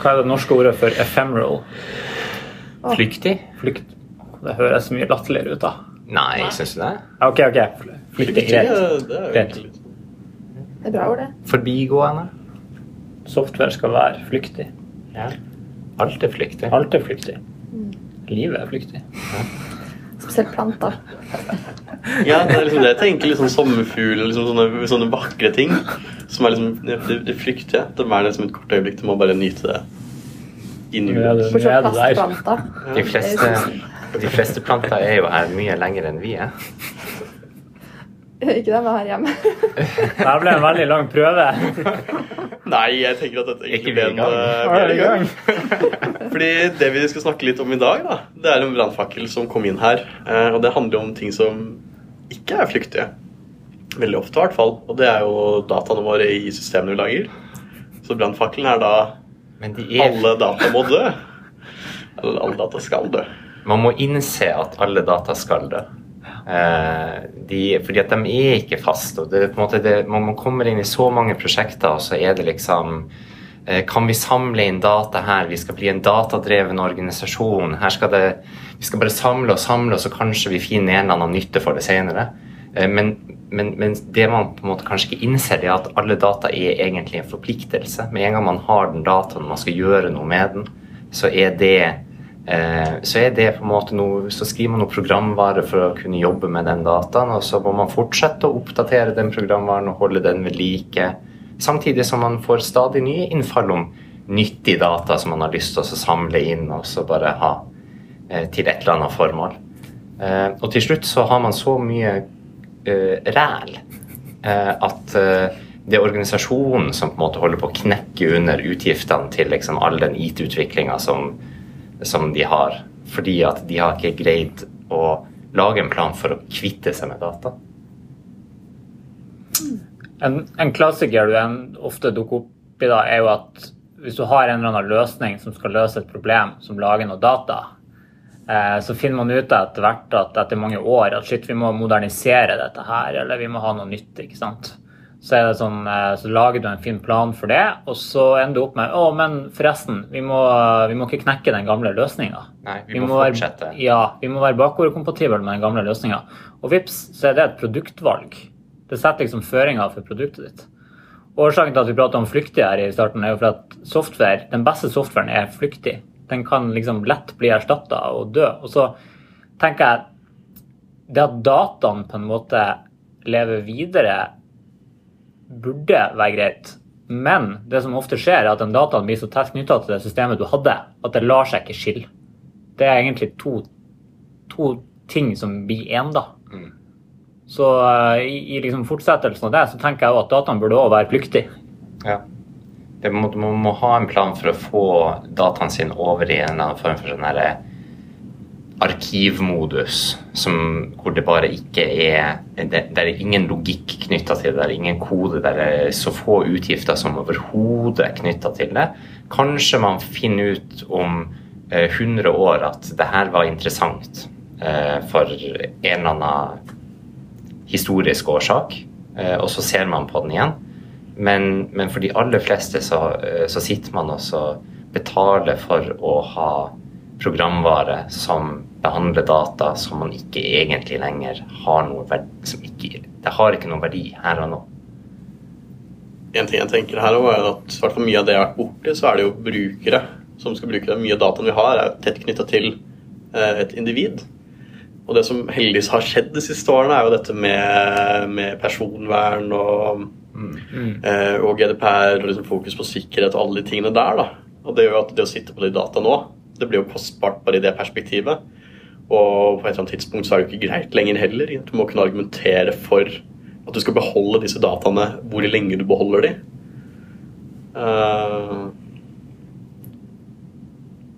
Hva er det norske ordet for ephemeral? Flyktig? Flykt. Det høres mye latterligere ut, da. Nei, syns du det? OK, OK. Flyktig, greit. det er Greit. Det er bra ord, det. Forbigående? Software skal være flyktig. Ja. Alt er flyktig. Alt er flyktig. Livet er flyktig. Spesielt planter. Ja, det er liksom det jeg tenker. Liksom sommerfugl liksom sånne, sånne vakre ting. Som er liksom det, det flyktige. De er liksom et kort øyeblikk. Du må bare nyte det i nuet. Bortsett fra plastplanter. De fleste, de fleste planter er jo her mye lenger enn vi er. Ikke dem her hjemme. Det ble en veldig lang prøve. Nei, jeg tenker at dette Ikke egentlig ble i en i gang. Fordi det vi skal snakke litt om i dag, da, det er en brannfakkel som kom inn her. eh, Og det handler om ting som ikke er flyktige. Veldig ofte, i hvert fall. Og det er jo dataene våre i systemene vi lager. Så brannfakkelen er da Men de er, alle data må dø. Eller alle data skal dø. man må innse at alle data skal dø. Eh, de, fordi at de er ikke fast. og det, er på en måte det, Man kommer inn i så mange prosjekter, og så er det liksom eh, Kan vi samle inn data her? Vi skal bli en datadreven organisasjon. Her skal det, Vi skal bare samle og samle, og så kanskje vi finner en eller annen nytte for det senere. Eh, Men, men, men det man på en måte kanskje ikke innser, er at alle data er egentlig en forpliktelse. Med en gang man har den dataen, man skal gjøre noe med den, så er det så er det på en måte noe, så skriver man noe programvare for å kunne jobbe med den dataen, og så må man fortsette å oppdatere den programvaren og holde den ved like. Samtidig som man får stadig nye innfall om nyttig data som man har lyst til å samle inn og så bare ha eh, til et eller annet formål. Eh, og til slutt så har man så mye eh, ræl eh, at eh, det er organisasjonen som på en måte holder på å knekke under utgiftene til liksom all den IT-utviklinga som, som de har. Fordi at de har ikke greid å lage en plan for å kvitte seg med data. En, en klassiker du ofte dukker opp i da, er jo at hvis du har en eller annen løsning som skal løse et problem, som lager noe data, eh, så finner man ut etter hvert at etter mange år at shit, vi må modernisere dette her, eller vi må ha noe nytt. ikke sant? Så, er det sånn, eh, så lager du en fin plan for det, og så ender du opp med å, men forresten, vi må, vi må ikke knekke den gamle løsninga. Vi, vi må fortsette. Være, ja, vi må være bakordkompatible med den gamle løsninga. Og vips, så er det et produktvalg. Det setter liksom føringer for produktet ditt. Årsaken til at vi prater om flyktige her i starten, er jo for at software, den beste softwaren er flyktig. Den kan liksom lett bli erstatta og dø. Og så tenker jeg det at dataen på en måte lever videre, burde være greit. Men det som ofte skjer, er at den dataen blir så tett knytta til det systemet du hadde, at det lar seg ikke skille. Det er egentlig to, to ting som blir én, da. Så eh, i, i liksom fortsettelsen av det, så tenker jeg jo at dataen burde òg være flyktig. Ja. Det må, man må ha en plan for å få dataen sin over i en eller annen form for sånn herre arkivmodus som, hvor det bare ikke er det, det er ingen logikk knytta til det, det er ingen kode, det er så få utgifter som overhodet er knytta til det. Kanskje man finner ut om eh, 100 år at det her var interessant eh, for en eller annen historisk årsak, eh, og så ser man på den igjen. Men, men for de aller fleste så, eh, så sitter man og betaler for å ha programvare som behandler data som man ikke egentlig lenger har noe verdi som ikke, Det har ikke noen verdi her og nå. En ting jeg tenker her også er at hvert mye av det jeg har vært borti, så er det jo brukere som skal bruke det. Mye av dataen vi har, er tett knytta til eh, et individ. Og det som heldigvis har skjedd de siste årene, er jo dette med, med personvern og, mm. og GDPR og liksom fokus på sikkerhet og alle de tingene der. da. Og det gjør jo at det å sitte på de data nå, det blir jo kostbart bare i det perspektivet. Og på et eller annet tidspunkt så er det ikke greit lenger heller. Du må kunne argumentere for at du skal beholde disse dataene hvor lenge du beholder de. Eh,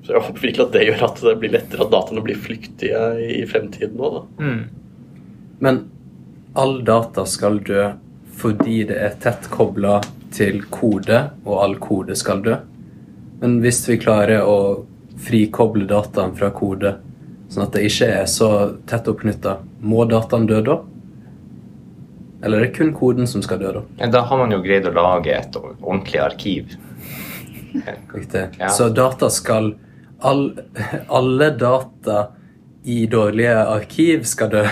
så jeg håper virkelig at det gjør at det blir lettere at dataene blir flyktige i fremtiden òg, da. Men all data skal dø fordi det er tett kobla til kode, og all kode skal dø. Men hvis vi klarer å frikoble dataen fra kode, sånn at det ikke er så tett oppknytta, må dataen dø da? Eller er det kun koden som skal dø, da? Da har man jo greid å lage et ordentlig arkiv. Riktig. Ja. Så data skal all, Alle data i dårlige arkiv skal dø.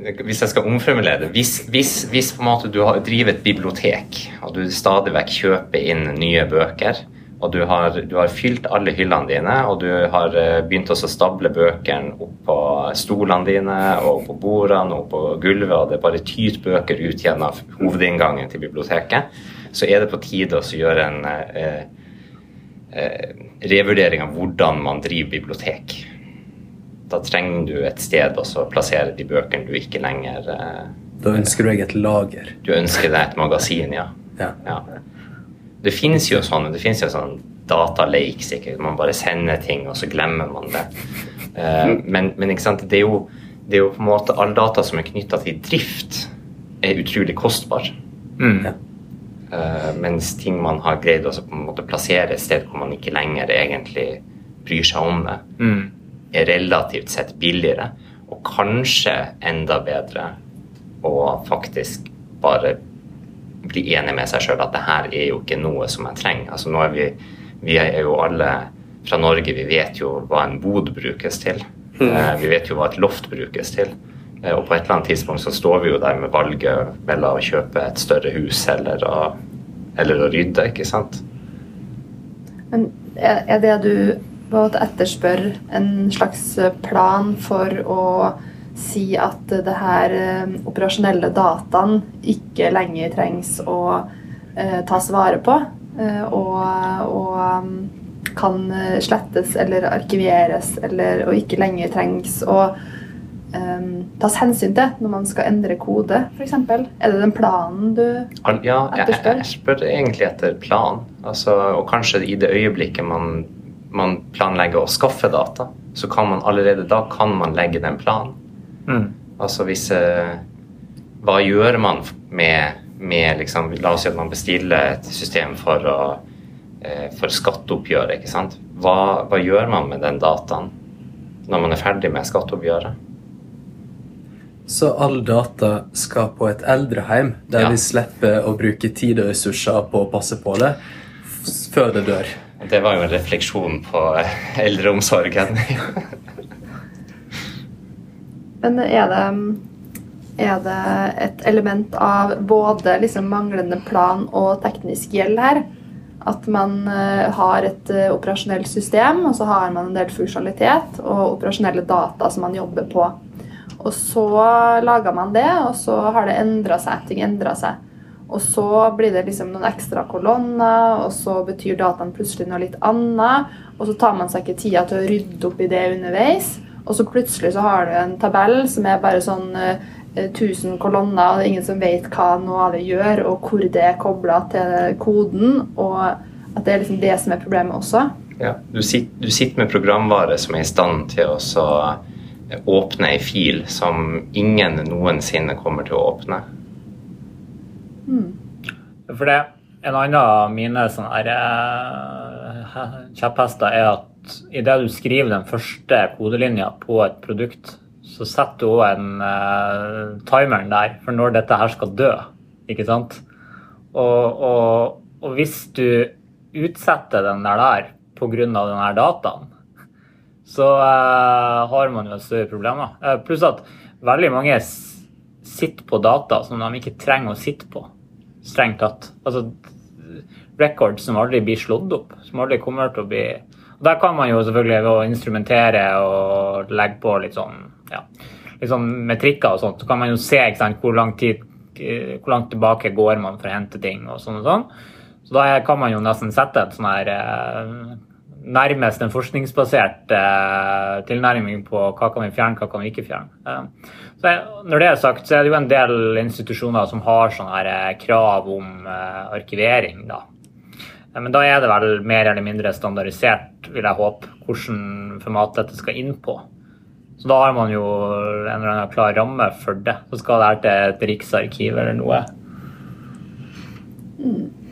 Hvis jeg skal omformulere det Hvis, hvis, hvis på en måte du driver et bibliotek, og du stadig vekk kjøper inn nye bøker, og du har, du har fylt alle hyllene dine, og du har eh, begynt å stable bøkene opp på stolene dine og på bordene og på gulvet, og det bare tyter bøker ut gjennom hovedinngangen til biblioteket, så er det på tide å gjøre en eh, eh, revurdering av hvordan man driver bibliotek. Da trenger du et sted også å plassere de bøkene du ikke lenger eh, Da ønsker du deg et lager. Du ønsker deg et magasin, ja. Ja. ja. Det finnes jo sånne det finnes jo sånn dataleik, sikkert. Man bare sender ting, og så glemmer man det. Eh, men, men ikke sant? Det, er jo, det er jo på en måte all data som er knytta til drift, er utrolig kostbar. Mm. Ja. Uh, mens ting man har greid å plassere et sted hvor man ikke lenger egentlig bryr seg om det, Mm. Er relativt sett billigere, og kanskje enda bedre å faktisk bare bli enig med seg sjøl at det her er jo ikke noe som jeg trenger. Altså nå er vi, vi er jo alle fra Norge, vi vet jo hva en bod brukes til. Eh, vi vet jo hva et loft brukes til. Eh, og på et eller annet tidspunkt så står vi jo der med valget mellom å kjøpe et større hus eller å, eller å rydde, ikke sant. Men er det du på en etterspør en slags plan for å si at det her eh, operasjonelle dataen ikke lenger trengs å eh, tas vare på, eh, og, og um, kan slettes eller arkiveres, eller, og ikke lenger trengs å um, tas hensyn til når man skal endre kode, f.eks.? Er det den planen du etterspør? Ja, jeg, jeg spør egentlig etter plan. Altså, og kanskje i det øyeblikket man, man planlegger å skaffe data, så kan man allerede da kan man legge den planen. Mm. Altså hvis eh, Hva gjør man med, med liksom, La oss si at man bestiller et system for, å, eh, for skatteoppgjøret. ikke sant? Hva, hva gjør man med den dataen når man er ferdig med skatteoppgjøret? Så all data skal på et eldreheim, der Ja. vi slipper å bruke tid og ressurser på å passe på det før det dør. Det var jo en refleksjon på eldreomsorgen. Men er det, er det et element av både liksom manglende plan og teknisk gjeld her? At man eh, har et eh, operasjonelt system, og så har man en del funksjonalitet og operasjonelle data som man jobber på. Og så lager man det, og så har det endra seg. Ting endra seg. Og så blir det liksom noen ekstra kolonner, og så betyr dataen plutselig noe litt annet. Og så tar man seg ikke tida til å rydde opp i det underveis. Og så plutselig så har du en tabell som er bare sånn eh, 1000 kolonner, og det er ingen som vet hva noe av det gjør, og hvor det er kobla til koden. Og at det er liksom det som er problemet også. Ja, du, sitter, du sitter med programvare som er i stand til å eh, åpne ei fil som ingen noensinne kommer til å åpne. For det, en annen av mine sånne her, eh, kjepphester er at idet du skriver den første kodelinja på et produkt, så setter du òg en uh, timeren der for når dette her skal dø. Ikke sant? Og, og, og hvis du utsetter den der der pga. den her dataen, så uh, har man jo større problemer. Uh, pluss at veldig mange sitter på data som de ikke trenger å sitte på, strengt tatt. Altså records som aldri blir slått opp, som aldri kommer til å bli og Der kan man jo selvfølgelig ved å instrumentere og legge på litt sånn ja, litt sånn metrikker og sånt, så kan man jo se ikke sant, hvor lang tid hvor langt tilbake går man for å hente ting og sånn og sånn. Så da kan man jo nesten sette et sånn her eh, nærmest en forskningsbasert eh, tilnærming på hva kan vi fjerne, hva kan vi ikke fjerne. Eh, jeg, når det er sagt, så er det jo en del institusjoner som har sånne her, eh, krav om eh, arkivering. da. Eh, Men da er det vel mer eller mindre standardisert, vil jeg håpe, hvordan format dette skal inn på. Så da har man jo en eller annen klar ramme for det. Så skal det her til et riksarkiv eller noe.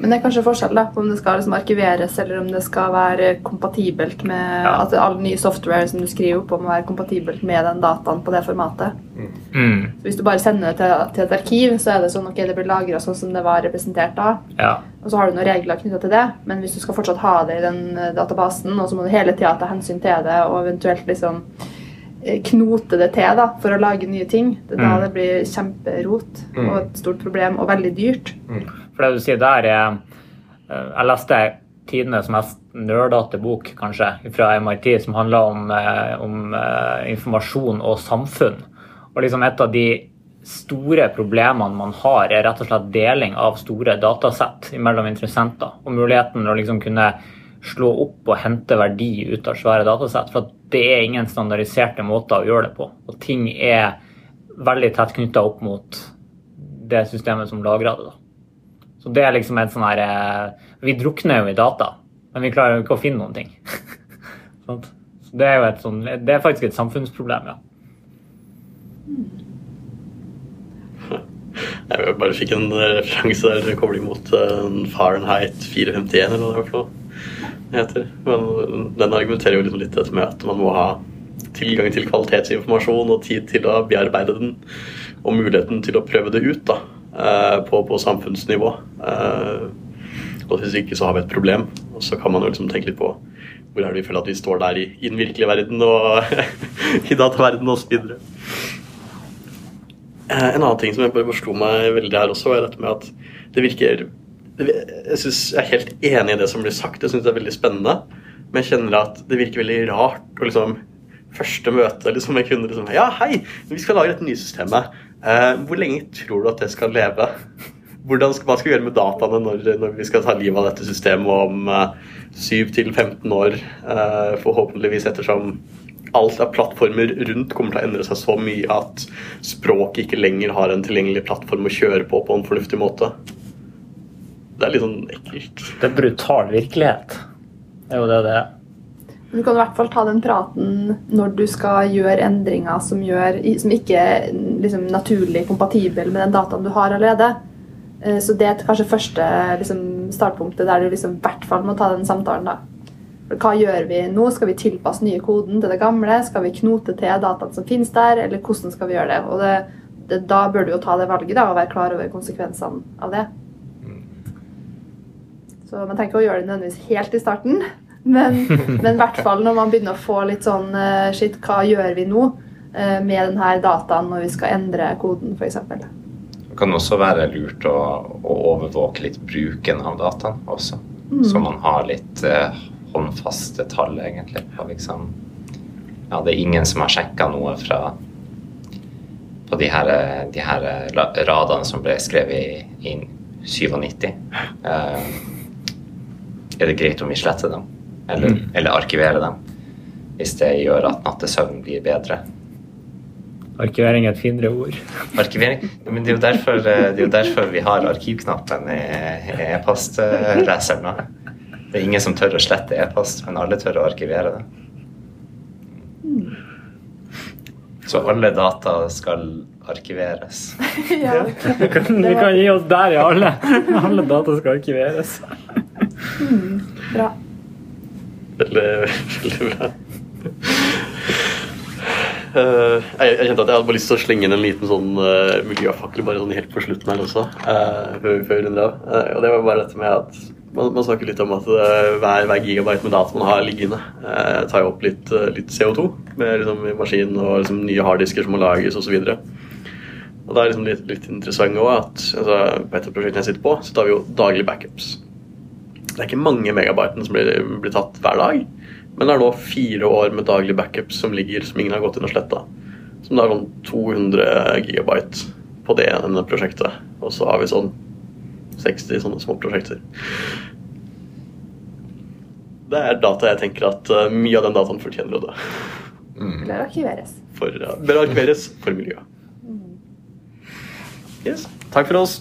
Men det er kanskje forskjell da, på om det skal liksom arkiveres eller om det skal være kompatibelt med Ja. at all ny software som du skriver på må være kompatibelt med den dataen på det formatet. Mm. Så Hvis du bare sender det til, til et arkiv, så er det sånn ok, det blir lagra sånn som det var representert da. Ja. Og så har du noen regler knytta til det, men hvis du skal fortsatt ha det i den eh, databasen, og så må du hele tida ta hensyn til det og eventuelt liksom eh, knote det til da, for å lage nye ting, det er da Mm. det blir kjemperot Mm. og et stort problem og veldig dyrt. For det du sier der er eh, Jeg leste tidenes mest nerdete bok, kanskje, fra MIT, som handler om, eh, om eh, informasjon og samfunn. Og liksom et av de store problemene man har, er rett og slett deling av store datasett mellom interessenter. Og muligheten å liksom kunne slå opp og hente verdi ut av svære datasett. For det er ingen standardiserte måter å gjøre det på. Og ting er veldig tett knytta opp mot det systemet som lagrer det. da. Så det er liksom et sånn her eh, Vi drukner jo i data, men vi klarer jo ikke å finne noen ting. Så det er jo et sånn Det er faktisk et samfunnsproblem, ja. Jeg bare fikk en referanse der kobling mot imot Fahrenheit 451, eller hva det var heter. Men den argumenterer jo liksom litt dette med at man må ha tilgang til kvalitetsinformasjon og tid til å bearbeide den, og muligheten til å prøve det ut da, eh, på, på samfunnsnivå. Eh, Og hvis ikke så har vi et problem. Og så kan man jo liksom tenke litt på hvor er det vi føler at vi står der i, i den virkelige verden og i dataverdenen osv. Eh, En annen ting som jeg bare forsto meg veldig her også, er dette med at det virker Jeg synes jeg er helt enig i det som blir sagt, jeg syns det er veldig spennende. Men jeg kjenner at det virker veldig rart å liksom Første møte liksom, med kunder liksom Ja, hei, vi skal lage dette nye systemet. Eh, hvor lenge tror du at det skal leve? Hvordan skal, hva skal vi gjøre med dataene når, når vi skal ta livet av dette systemet om eh, 7 til 15 år? Eh, forhåpentligvis ettersom alt av plattformer rundt kommer til å endre seg så mye at språket ikke lenger har en tilgjengelig plattform å kjøre på på en fornuftig måte. Det er litt sånn ekkelt. Det er brutal virkelighet. Det er jo det det er. Du kan i hvert fall ta den praten når du skal gjøre endringer som, gjør, som ikke er liksom, naturlig kompatibel med den dataen du har allerede. Eh, Så det er kanskje første liksom, startpunktet der du liksom, i hvert fall må ta den samtalen. da. For Hva gjør vi nå? Skal vi tilpasse nye koden til det gamle? Skal vi knote til dataen som finnes der? Eller hvordan skal vi gjøre det? Og det, det, Da bør du jo ta det valget da, og være klar over konsekvensene av det. Så man trenger ikke å gjøre det nødvendigvis helt i starten. Men, men i hvert fall når man begynner å få litt sånn eh, Shit, hva gjør vi nå eh, med denne dataen når vi skal endre koden, f.eks.? Det kan også være lurt å, å overvåke litt bruken av dataen også. Så man har litt eh, håndfaste tall, egentlig. Liksom Ja, det er ingen som har sjekka noe fra på de her, de her radene som ble skrevet i, i 97. Eh, er det greit om vi sletter dem? Eller, eller arkivere dem? Hvis det gjør at nattesøvn blir bedre. Arkivering er et finere ord. Arkivering? Men det er jo derfor, eh, det er jo derfor vi har arkivknappen i i e-postleseren. nå. Det er ingen som tør å slette e-post, men alle tør å arkivere det. Så alle data skal arkiveres. ja. Vi kan, vi kan gi oss der i alle. Alle data skal arkiveres. Bra. Veldig, veldig bra. Uh, jeg, jeg kjente at jeg hadde bare lyst til å slenge inn en liten sånn uh, miljøfakkel bare sånn helt på slutten her også. Uh, før, før. Eh, og det var bare dette med at man, man snakker litt om at hver, hver gigabyte med data man har liggende, uh, tar jo opp litt, litt CO2 med liksom, maskin og liksom, nye harddisker som må lages osv. Og, og det er liksom litt, litt interessant òg at altså, på et av prosjektene jeg sitter på, så tar vi jo daglig backups. Det er ikke mange megabytene som blir, blir tatt hver dag. Men det er nå fire år med daglig backup som ligger, som ingen har gått inn og sletta. Som det er sånn 200 gigabyte på det ene prosjektet. Og så har vi sånn 60 sånne små prosjekter. Det er data jeg tenker at uh, mye av den dataen fortjener å dø. Eller arkiveres. For, ja, bør arkiveres for miljøet. Yes. Takk for oss.